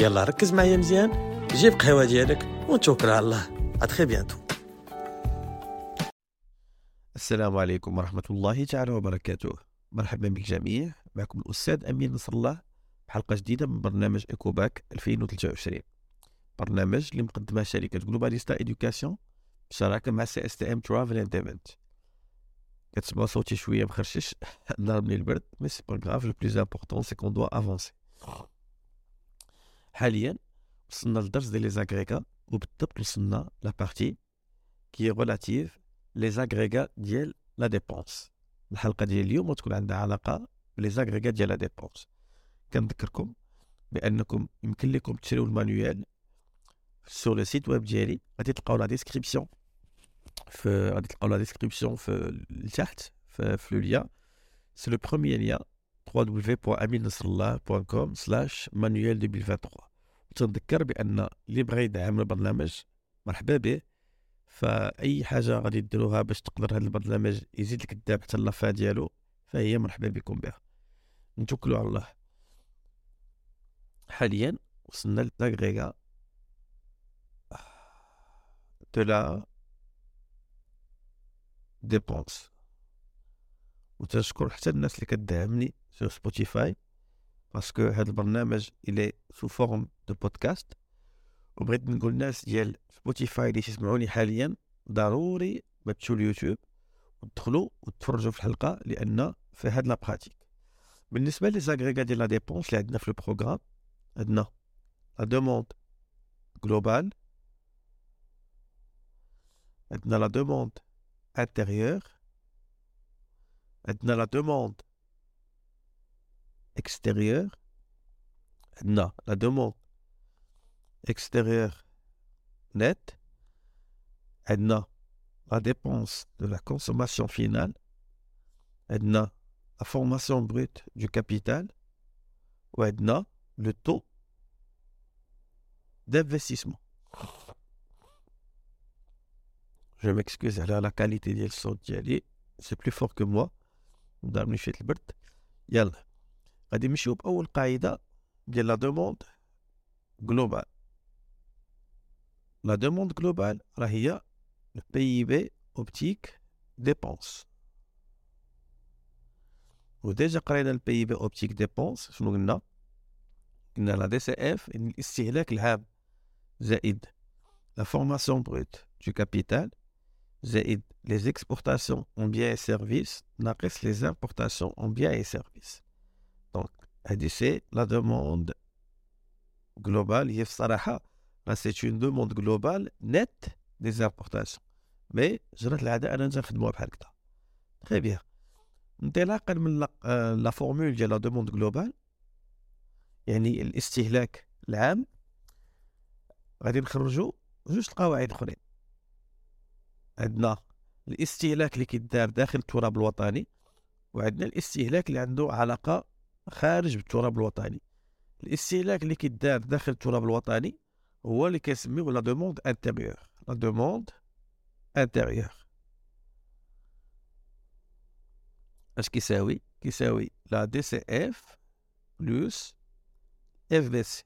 يلا ركز معايا مزيان. جيب قهوة ديالك ونتوكل على الله. à très bientôt السلام عليكم ورحمة الله تعالى وبركاته. مرحبا بالجميع معكم الأستاذ أمين نصر الله بحلقة جديدة من برنامج Ecobac 2023 برنامج اللي مقدمة شركة Globalista Education بشراكة مع CSTM Travel and Event كتسمع صوتي شوية مخرشش. ضربني البرد مي سي با غراف لو بلوز امبورطون سي كون دوا افونسي حاليا وصلنا للدرس ديال لي زاغريغا وبالضبط وصلنا لا بارتي كي غولاتيف لي زاغريغا ديال لا ديبونس الحلقه ديال اليوم تكون عندها علاقه بلي زاغريغا ديال لا ديبونس كنذكركم بانكم يمكن لكم تشريو المانيوال سور لو سيت ويب ديالي غادي تلقاو لا ديسكريبسيون في غادي تلقاو لا ديسكريبسيون في لتحت في, في لو ليا سي لو بروميير ليان www.aminnasrallah.com سلاش مانويل 2023 وتنذكر بأن اللي بغى يدعم البرنامج؟ مرحبا به. فأي حاجة غادي ديروها باش تقدر هذا البرنامج يزيد لك الدعم حتى اللافا ديالو فهي مرحبا بكم بها. نتوكلوا على الله. حاليا وصلنا لاغريغا دو لا ديبونس وتشكر حتى الناس اللي كتدعمني سو سبوتيفاي باسكو هذا البرنامج الي سو فورم بودكاست وبغيت نقول الناس ديال سبوتيفاي اللي تسمعوني حاليا ضروري ما تمشيو اليوتيوب وتدخلوا وتفرجوا في الحلقه لان في هاد لا براتيك بالنسبه لي زاغريغا ديال لا ديبونس اللي عندنا في البروغرام عندنا لا دوموند جلوبال عندنا لا دوموند انتيريور عندنا لا دوموند extérieur non la demande extérieure nette non la dépense de la consommation finale non la formation brute du capital ou non le taux d'investissement je m'excuse alors la qualité du son c'est plus fort que moi يلا غادي نمشيو باول قاعده ديال لا دوموند جلوبال لا دوموند جلوبال راه هي البي بي اوبتيك ديبونس وديجا قرينا البي بي اوبتيك ديبونس شنو قلنا قلنا لا دي سي اف الاستهلاك العام زائد لا فورماسيون بروت دو كابيتال زائد لي زيكسبورتاسيون اون بيان اي سيرفيس ناقص لي زامبورتاسيون اون بيان اي سيرفيس دونك هادي سي لا دوموند جلوبال هي في راه سي اون دوموند جلوبال نت des importations مي جرات العاده أنا نخدموها بحال هكذا très bien انطلاقا من la formule ديال la demande globale يعني الاستهلاك العام غادي نخرجوا جوج القواعد اخرين عندنا الاستهلاك اللي كيدار داخل التراب الوطني وعندنا الاستهلاك اللي عنده علاقه خارج بالتراب الوطني الاستهلاك اللي كيدار داخل التراب الوطني هو اللي كيسميوه لا دوموند انتيريور لا دوموند انتيريور اش كيساوي كيساوي لا دي سي اف بلوس اف بي سي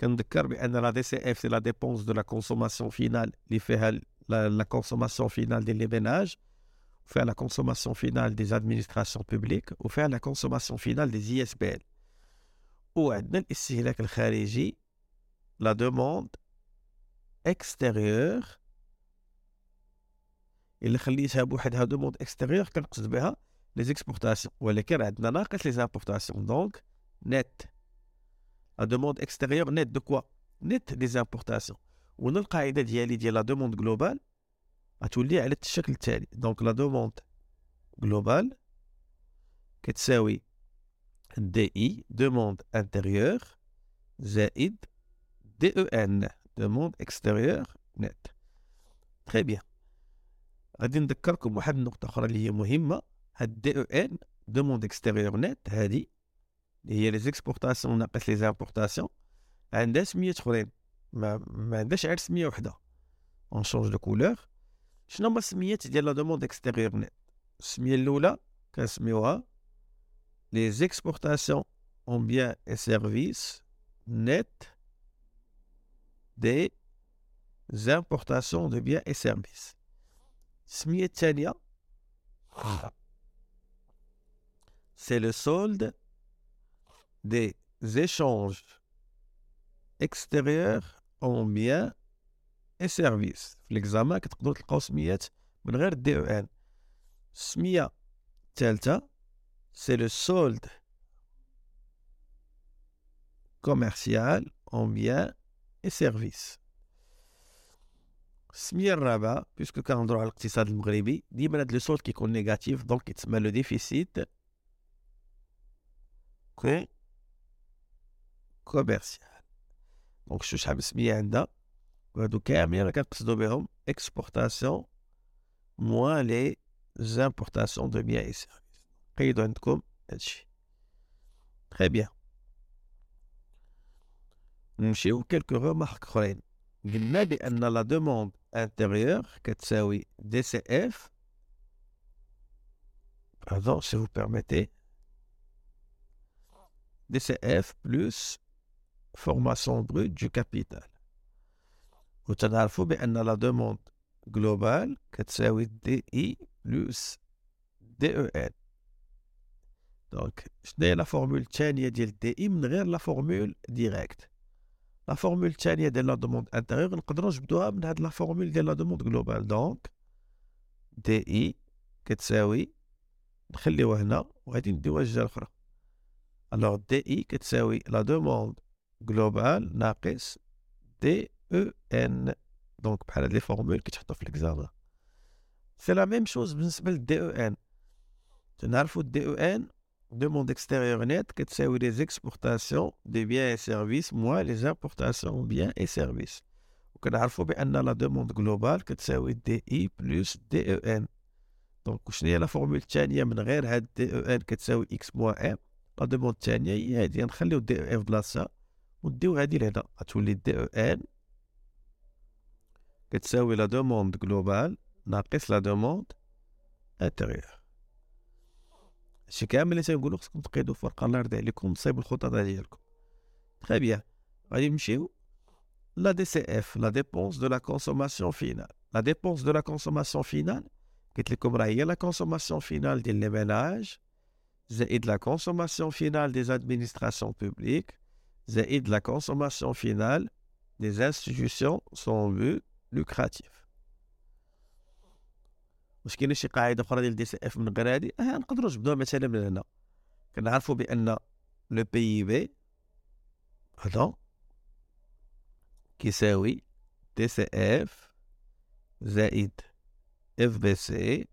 كنذكر بان لا دي سي اف سي لا ديبونس دو لا كونسوماسيون فينال اللي فيها لا كونسوماسيون فينال ديال لي بيناج faire la consommation finale des administrations publiques ou faire la consommation finale des ISBL وعندنا الاستهلاك الخارجي la demande extérieure. اللي خليتها بوحدها demande extérieure كنقصد بها les exportations ولكن عندنا ناقص les importations donc nette la demande extérieure nette de quoi nette des importations وهنا القاعدة ديالي ديال la demande globale غتولي على الشكل التالي. donc la demande جلوبال كتساوي دي اي دوموند انتيريور زائد DEN demande extérieure net très bien غادي نذكركم واحد النقطة أخرى اللي هي مهمة هاد دي او ان دوموند اكستيريور نت هادي اللي هي لي زيكسبورتاسيون ناقص لي زامبورتاسيون عندها سميات اخرين ما, ما عندهاش غير سميه وحده اون شونج دو كولور شنو هما السميات ديال لا دوموند اكستيريور نت السميه الاولى كنسميوها لي زيكسبورتاسيون اون بيان اي سيرفيس نت دي زامبورتاسيون دو بيان اي سيرفيس السميه الثانيه c'est le solde des échanges extérieurs en biens et services في l'examen كتقدروا تلقاو سميات من غير دي او ان السميه الثالثه c'est le solde commercial en biens et services السميه الرابعه بيسكو كنهضروا على الاقتصاد المغربي ديما هاد لو سولد كيكون نيجاتيف دونك كيتسمى لو ديفيسيت كوي كوميرسيال دونك شو شحال من سميه عندها وهادو كاملين راه كنقصدو بهم اكسبورتاسيون موان لي زامبورتاسيون دو بيان اي سيرفيس قيدو عندكم هادشي تري بيان نمشيو كيلكو رومارك اخرين قلنا بان لا دوموند انتيريور كتساوي دي سي اف pardon si vous permettez DCF plus formation brute du capital. وتنعرفوا بأن لا دوموند جلوبال كتساوي دي اي بلس دي او ان دونك شنو هي لا فورمول الثانية ديال دي اي من غير لا فورمول ديريكت لا فورمول الثانية ديال لا دوموند انتيريور نقدروا نجبدوها من هاد لا فورمول ديال لا دوموند جلوبال دونك دي اي كتساوي نخليوها هنا وغادي نديوها الجهة الأخرى Alors, DI كتساوي la demande globale ناقص DEN donc بحال هاد les formules كيتحطوا في l'examen c'est la même chose بالنسبة لل DEN تنعرفوا الدي أو ان demande extérieure nette كتساوي لي زيكسبورتاسيون دي بيان اي سيرفيس موان لي زامبورتاسيون بيان اي سيرفيس وكنعرفوا بان لا دوموند جلوبال كتساوي دي اي بلس دي او ان دونك شنو هي لا فورمول الثانيه من غير هاد دي او ان كتساوي اكس موان ام لا دوموند الثانيه هي هادي نخليو دي او اف بلاصتها ونديو هادي لهنا غتولي دي او ان كتساوي لا دوموند جلوبال ناقص لا دوموند انتيريور هادشي كامل اللي تنقولو خصكم تقيدو في ورقه الله يرضي عليكم تصايبو الخطط ديالكم تخي بيان غادي نمشيو لا دي سي اف لا ديبونس دو لا كونسوماسيون فينال لا ديبونس دو لا كونسوماسيون فينال قلت لكم راه هي لا كونسوماسيون فينال ديال لي ميناج زائد لا كونسوماسيون فينال دي زادمينستراسيون بوبليك زائد لا كونسوماسيون فينال دي انستيتيوسيون سون بو لوكراتيف واش كاينة شي قاعدة أخرى ديال دي سي إف من غير هادي آه نقدروا نجبدوها مثلا من هنا. كنعرفوا بأن لو بي بي هذا كيساوي DCF زائد FBC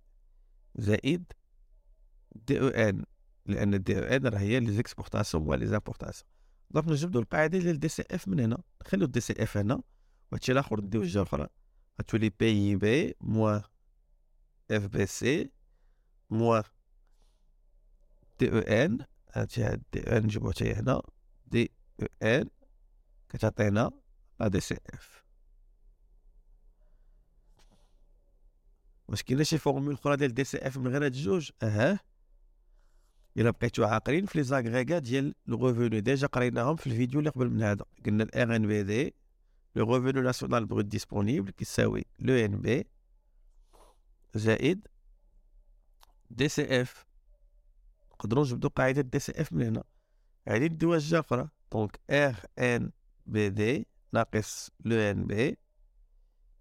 زائد DEN لأن ال DEN راه هي les exportations و les importations donc نجبدو القاعدة ديال DCF من هنا. نخليو DCF هنا وهادشي الآخر نديو الجهه الاخرى غتولي PIB moins C moins DEN هادشي هاد DEN نجيبو حتى هنا DEN كتعطينا la DCF واش كاينة شي formule أخرى ديال DCF من غير هاد الجوج أها الا بقيتو عاقلين في les agrégats ديال le revenu déjà قريناهم في الفيديو اللي قبل من هذا قلنا ال RNBD le revenu national brut disponible كيساوي l'ENB زائد DCF نقدروا نجبدوا قاعدة DCF من هنا. نديوها الجهه أخرى donc RNBD ناقص l'ENB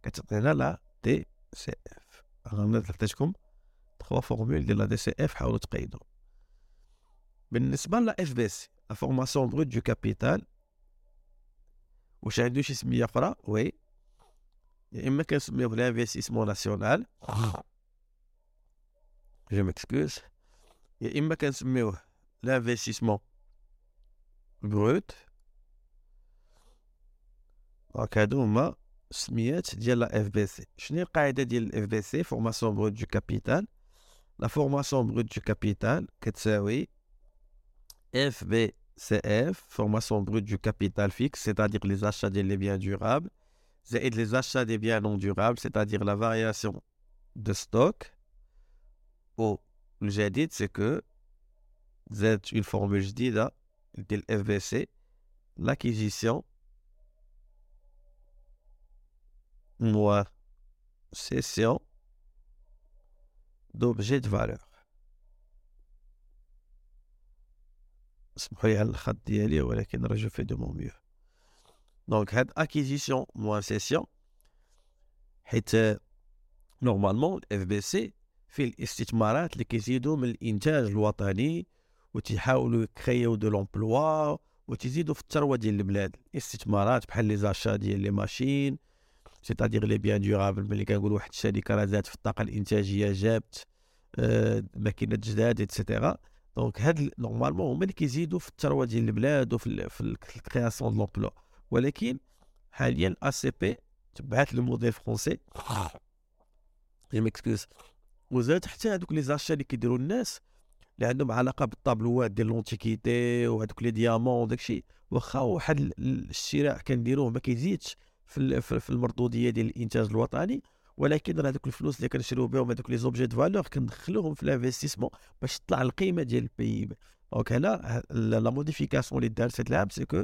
كتعطينا la DCF أنا عطيتكم trois formules ديال la DCF حاولوا تقيدوا بالنسبة la FBC la formation brute de capital واش عنده شي سمية أخرى؟ Oui. يا اما كنسميوه لانفستيسمون ناسيونال جو مكسكوز يا اما كنسميوه لانفستيسمون بروت دونك هادو هما السميات ديال لا اف بي سي شنو هي القاعده ديال الاف بي سي فورماسيون بروت دو كابيتال لا فورماسيون بروت دو كابيتال كتساوي اف بي سي اف فورماسيون بروت دو كابيتال فيكس سيتادير لي زاشا ديال لي بيان دورابل زائد لي زاشا دي بيان نون دورابل سيتادير لا فارياسيون دو ستوك و الجديد سي كو زادت اون فورمول جديده ديال اف بي سي لاكيزيسيون moins cession d'objet de valeur اسمحوا لي على الخط ديالي ولكن راه جو في دو مون ميو دونك هاد اكيزيسيون موان سيسيون حيت normalement ال FBC في الاستثمارات اللي كيزيدوا من الانتاج الوطني وتيحاولوا يكريو de l'emploi وتزيدوا في الثروه ديال البلاد الاستثمارات بحال les achats ديال les machines c'est-à-dire les biens durables ملي كنقول واحد الشركة راه زادت في الطاقه الانتاجيه جابت ماكينات جداد et cetera donc هاد normalement هما اللي كيزيدوا في الثروه ديال البلاد وفي في ال création de l'emploi ولكن حاليا HCP تبعات le modèle français je m'excuse وزاد حتى هذوك les achats اللي كيديروا الناس اللي عندهم علاقة بالطابلوات ديال l'antiquité وهذوك les diamants وداكشي واخا واحد الشراء كنديروه ما كيزيدش في في المردوديه ديال الإنتاج الوطني ولكن راه هذوك الفلوس اللي كنشريو بهم هذوك les objets de valeur كندخلوهم في ال investissement باش تطلع القيمة ديال ال PIB donc هنا la modification اللي دارت هاد العام c'est que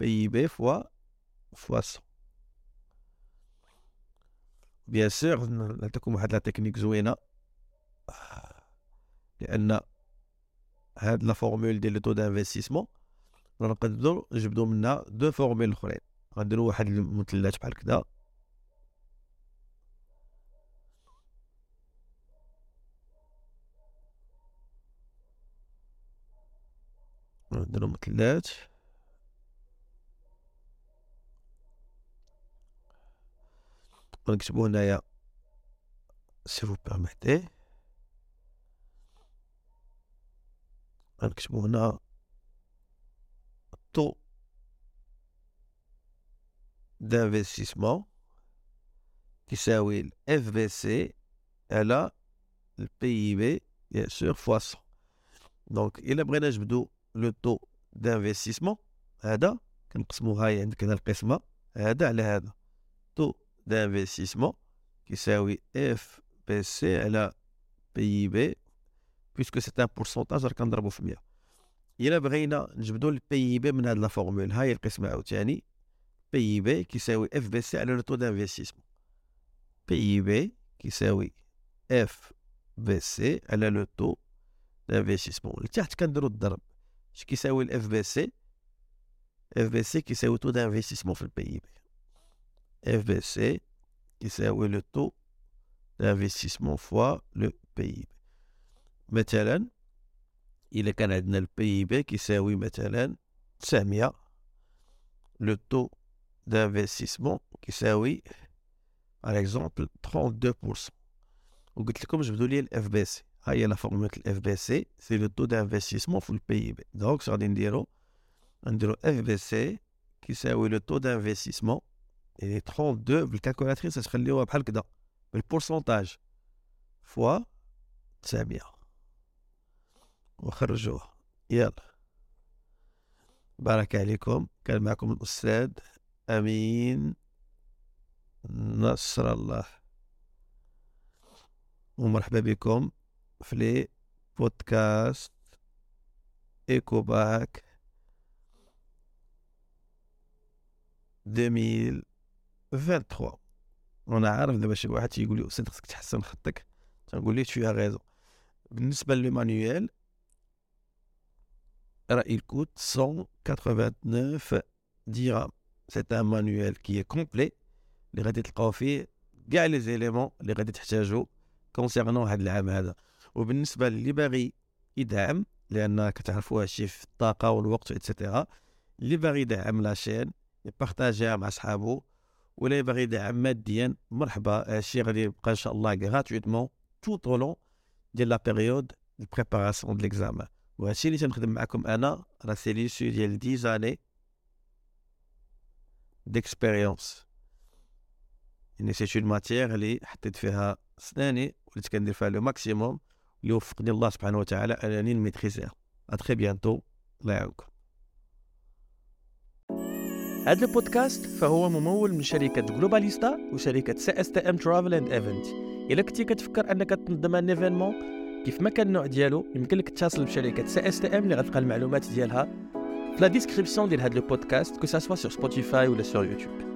PIB fois fois 100 bien sûr نعطيكم واحد la technique زوينة. لأن هاد la formule ديال le taux d'investissement نقدروا نجبدوا منها deux formules أخرين. غنديرو واحد المثلث بحال كدا. نديرو مثلث. غنكتبو هنايا سي فو بيرميتي غنكتبو هنا طو d'investissement يساوي اف بي سي على البي بي بيان سور فوا 100 دونك الا بغينا نجبدو لو تو دانفستيسمون هذا كنقسمو هاي عندك هنا القسمه هذا على هذا تو دانفستيسمون كيساوي FBC على PIB puisque c'est en pourcentage راه كنضربو في 100 الا بغينا نجبدو ال PIB من هاد la formule هاي القسمه عاوتاني PIB كيساوي FBC على le taux d'investissement بي بي كيساوي اف بي سي على لو تو دانفستيسمون لتحت كنديرو الضرب اش كيساوي الاف بي سي اف بي سي كيساوي تو دانفستيسمون في البي بي اف بي سي كيساوي لو تو دانفستيسمون فوا لو بي بي مثلا الا كان عندنا البي بي كيساوي مثلا 900 لو تو d'investissement كيساوي par exemple 32% وقلت لكم جبدوا لي الاف بي سي ها هي لا فورمولا الاف بي سي سي لو تو دانفستيسمون في البي بي دونك غادي نديرو نديرو اف بي سي كيساوي لو تو دانفستيسمون يعني 32 بالكالكولاتريس تخليوها بحال كدا بالبورسونتاج فوا 900 وخرجوها يلا بارك عليكم كان معكم الأستاذ أمين نصر الله ومرحبا بكم في لي بودكاست ايكوباك 2023 وأنا عارف دابا شي واحد تيقول لي أستاذ خصك تحسن خطك تنقول ليه فيها غيزو بالنسبة لل manuel راه il coûte 189 dirhams. C'est un manuel qui est complet. اللي غادي تلقاو فيه كاع les éléments اللي غادي تحتاجو concernant هذا العام هذا وبالنسبه للي باغي يدعم لأن كتعرفوا هادشي في الطاقه والوقت et cetera اللي باغي يدعم la chaîne يبارطاجيها مع صحابو ولا يبغي يدعم ماديا. مرحبا هادشي غادي يبقى إن شاء الله gratuitement tout au long ديال la période ال préparation de l'examen وهادشي اللي تنخدم معكم أنا راه c'est l'issue ديال 10 années d'expérience يعني c'est une matière اللي حطيت فيها سناني وليت كندير فيها le maximum اللي وفقني الله سبحانه وتعالى أنني نميتريزيها et à très bientôt الله يعاونكم. هذا البودكاست فهو ممول من شركة Globalista وشركة CSTM Travel and Event إلا كنتي كتفكر أنك تنظم un événement كيف ما كان النوع ديالو يمكن لك تتصل بشركة CSTM اللي غتلقى المعلومات ديالها في la description ديال هذا البودكاست que ce soit sur Spotify ولا sur YouTube